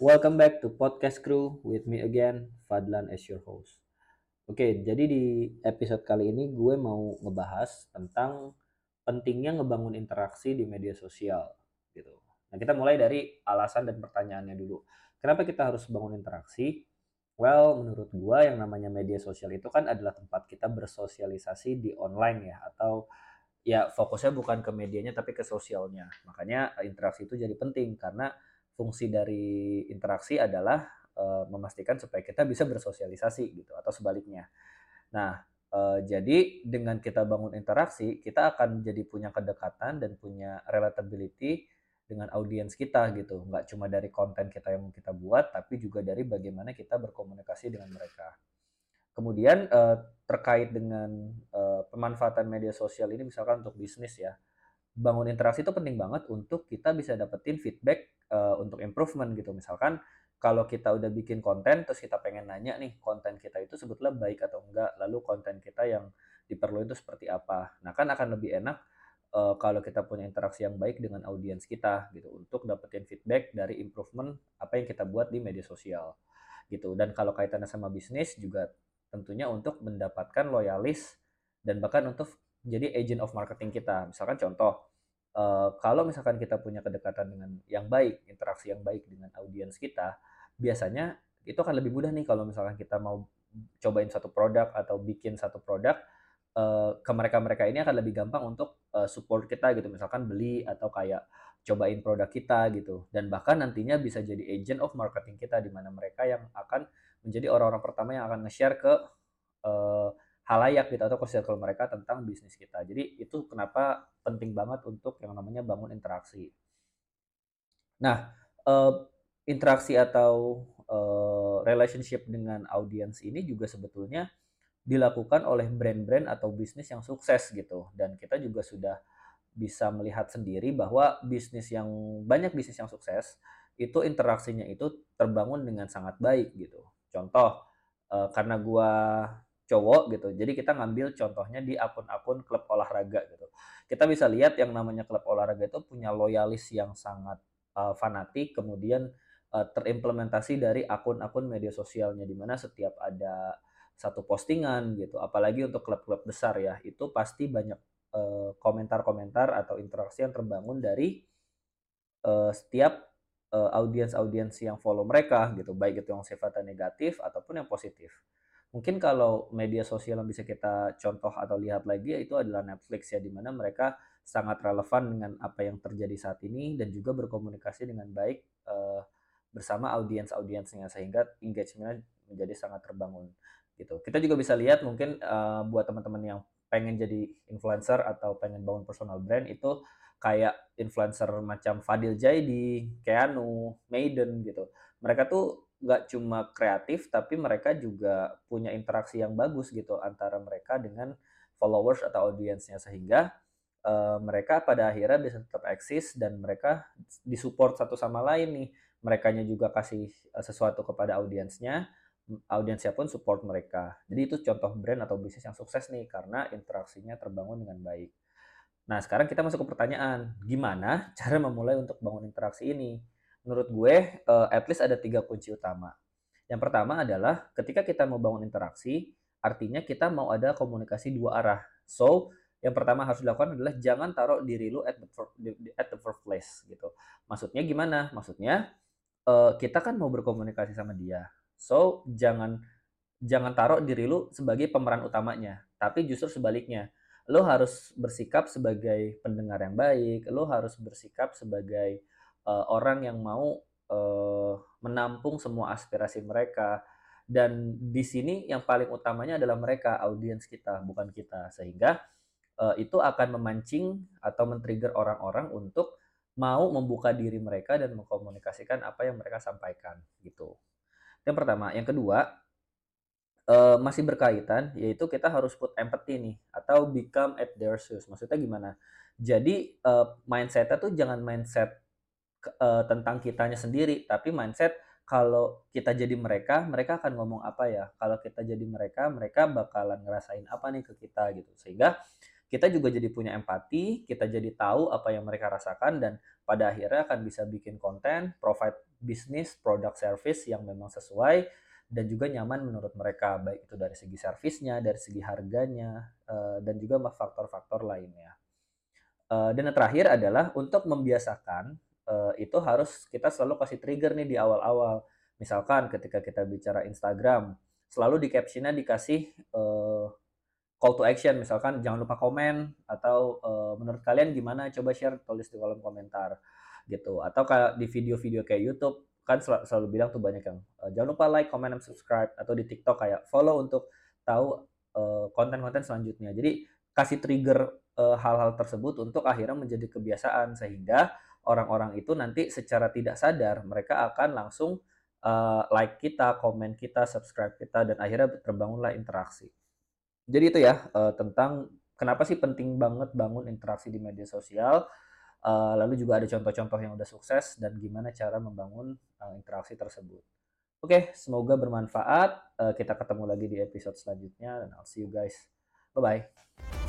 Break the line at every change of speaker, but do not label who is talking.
Welcome back to Podcast Crew with me again, Fadlan as your host. Oke, jadi di episode kali ini gue mau ngebahas tentang pentingnya ngebangun interaksi di media sosial gitu. Nah, kita mulai dari alasan dan pertanyaannya dulu. Kenapa kita harus bangun interaksi? Well, menurut gue yang namanya media sosial itu kan adalah tempat kita bersosialisasi di online ya atau ya fokusnya bukan ke medianya tapi ke sosialnya. Makanya interaksi itu jadi penting karena fungsi dari interaksi adalah uh, memastikan supaya kita bisa bersosialisasi gitu atau sebaliknya. Nah, uh, jadi dengan kita bangun interaksi, kita akan jadi punya kedekatan dan punya relatability dengan audiens kita gitu. Nggak cuma dari konten kita yang kita buat, tapi juga dari bagaimana kita berkomunikasi dengan mereka. Kemudian uh, terkait dengan uh, pemanfaatan media sosial ini misalkan untuk bisnis ya bangun interaksi itu penting banget untuk kita bisa dapetin feedback uh, untuk improvement gitu. Misalkan kalau kita udah bikin konten terus kita pengen nanya nih konten kita itu sebetulnya baik atau enggak, lalu konten kita yang diperlukan itu seperti apa. Nah, kan akan lebih enak uh, kalau kita punya interaksi yang baik dengan audiens kita gitu untuk dapetin feedback dari improvement apa yang kita buat di media sosial gitu. Dan kalau kaitannya sama bisnis juga tentunya untuk mendapatkan loyalis dan bahkan untuk jadi agent of marketing kita. Misalkan contoh, uh, kalau misalkan kita punya kedekatan dengan yang baik, interaksi yang baik dengan audiens kita, biasanya itu akan lebih mudah nih kalau misalkan kita mau cobain satu produk atau bikin satu produk uh, ke mereka-mereka ini akan lebih gampang untuk uh, support kita gitu. Misalkan beli atau kayak cobain produk kita gitu. Dan bahkan nantinya bisa jadi agent of marketing kita di mana mereka yang akan menjadi orang-orang pertama yang akan nge-share ke uh, halayak gitu atau ke circle mereka tentang bisnis kita. Jadi itu kenapa penting banget untuk yang namanya bangun interaksi. Nah, uh, interaksi atau uh, relationship dengan audiens ini juga sebetulnya dilakukan oleh brand-brand atau bisnis yang sukses gitu. Dan kita juga sudah bisa melihat sendiri bahwa bisnis yang banyak bisnis yang sukses itu interaksinya itu terbangun dengan sangat baik gitu. Contoh, uh, karena gua cowok gitu. Jadi kita ngambil contohnya di akun-akun klub olahraga gitu. Kita bisa lihat yang namanya klub olahraga itu punya loyalis yang sangat uh, fanatik, kemudian uh, terimplementasi dari akun-akun media sosialnya di mana setiap ada satu postingan gitu. Apalagi untuk klub-klub besar ya, itu pasti banyak uh, komentar-komentar atau interaksi yang terbangun dari uh, setiap audiens-audiens yang follow mereka gitu, baik itu yang sifatnya negatif ataupun yang positif. Mungkin kalau media sosial yang bisa kita contoh atau lihat lagi itu adalah Netflix ya, di mana mereka sangat relevan dengan apa yang terjadi saat ini dan juga berkomunikasi dengan baik uh, bersama audiens-audiensnya sehingga engagement menjadi sangat terbangun gitu. Kita juga bisa lihat mungkin uh, buat teman-teman yang pengen jadi influencer atau pengen bangun personal brand itu kayak influencer macam Fadil Jaidi, Keanu, Maiden gitu. Mereka tuh nggak cuma kreatif tapi mereka juga punya interaksi yang bagus gitu antara mereka dengan followers atau audiensnya sehingga uh, mereka pada akhirnya bisa tetap eksis dan mereka disupport satu sama lain nih. Merekanya juga kasih uh, sesuatu kepada audiensnya audiensnya pun support mereka. Jadi itu contoh brand atau bisnis yang sukses nih karena interaksinya terbangun dengan baik. Nah sekarang kita masuk ke pertanyaan gimana cara memulai untuk bangun interaksi ini menurut gue uh, at least ada tiga kunci utama. Yang pertama adalah ketika kita mau bangun interaksi, artinya kita mau ada komunikasi dua arah. So, yang pertama harus dilakukan adalah jangan taruh diri lu at the first, at the first place gitu. Maksudnya gimana? Maksudnya uh, kita kan mau berkomunikasi sama dia. So, jangan jangan taruh diri lu sebagai pemeran utamanya, tapi justru sebaliknya. Lo harus bersikap sebagai pendengar yang baik, lo harus bersikap sebagai uh, orang yang mau uh, menampung semua aspirasi mereka dan di sini yang paling utamanya adalah mereka audiens kita bukan kita sehingga uh, itu akan memancing atau men-trigger orang-orang untuk mau membuka diri mereka dan mengkomunikasikan apa yang mereka sampaikan gitu. Yang pertama, yang kedua uh, masih berkaitan yaitu kita harus put empathy nih atau become at their shoes. Maksudnya gimana? Jadi uh, mindsetnya tuh jangan mindset uh, tentang kitanya sendiri, tapi mindset kalau kita jadi mereka, mereka akan ngomong apa ya? Kalau kita jadi mereka, mereka bakalan ngerasain apa nih ke kita gitu. Sehingga kita juga jadi punya empati, kita jadi tahu apa yang mereka rasakan dan pada akhirnya akan bisa bikin konten, provide bisnis, produk service yang memang sesuai dan juga nyaman menurut mereka baik itu dari segi servisnya, dari segi harganya uh, dan juga faktor-faktor lainnya. Uh, dan yang terakhir adalah untuk membiasakan uh, itu harus kita selalu kasih trigger nih di awal-awal. Misalkan ketika kita bicara Instagram, selalu di captionnya dikasih uh, call to action. Misalkan jangan lupa komen atau uh, menurut kalian gimana? Coba share tulis di kolom komentar gitu. Atau kayak di video-video kayak YouTube kan sel selalu bilang tuh banyak yang uh, jangan lupa like, comment, dan subscribe. Atau di TikTok kayak follow untuk tahu konten-konten uh, selanjutnya. Jadi kasih trigger hal-hal uh, tersebut untuk akhirnya menjadi kebiasaan. Sehingga orang-orang itu nanti secara tidak sadar mereka akan langsung uh, like kita, komen kita, subscribe kita dan akhirnya terbangunlah interaksi. Jadi itu ya uh, tentang kenapa sih penting banget bangun interaksi di media sosial. Uh, lalu juga ada contoh-contoh yang udah sukses dan gimana cara membangun uh, interaksi tersebut. Oke, okay, semoga bermanfaat. Uh, kita ketemu lagi di episode selanjutnya dan I'll see you guys. Bye bye.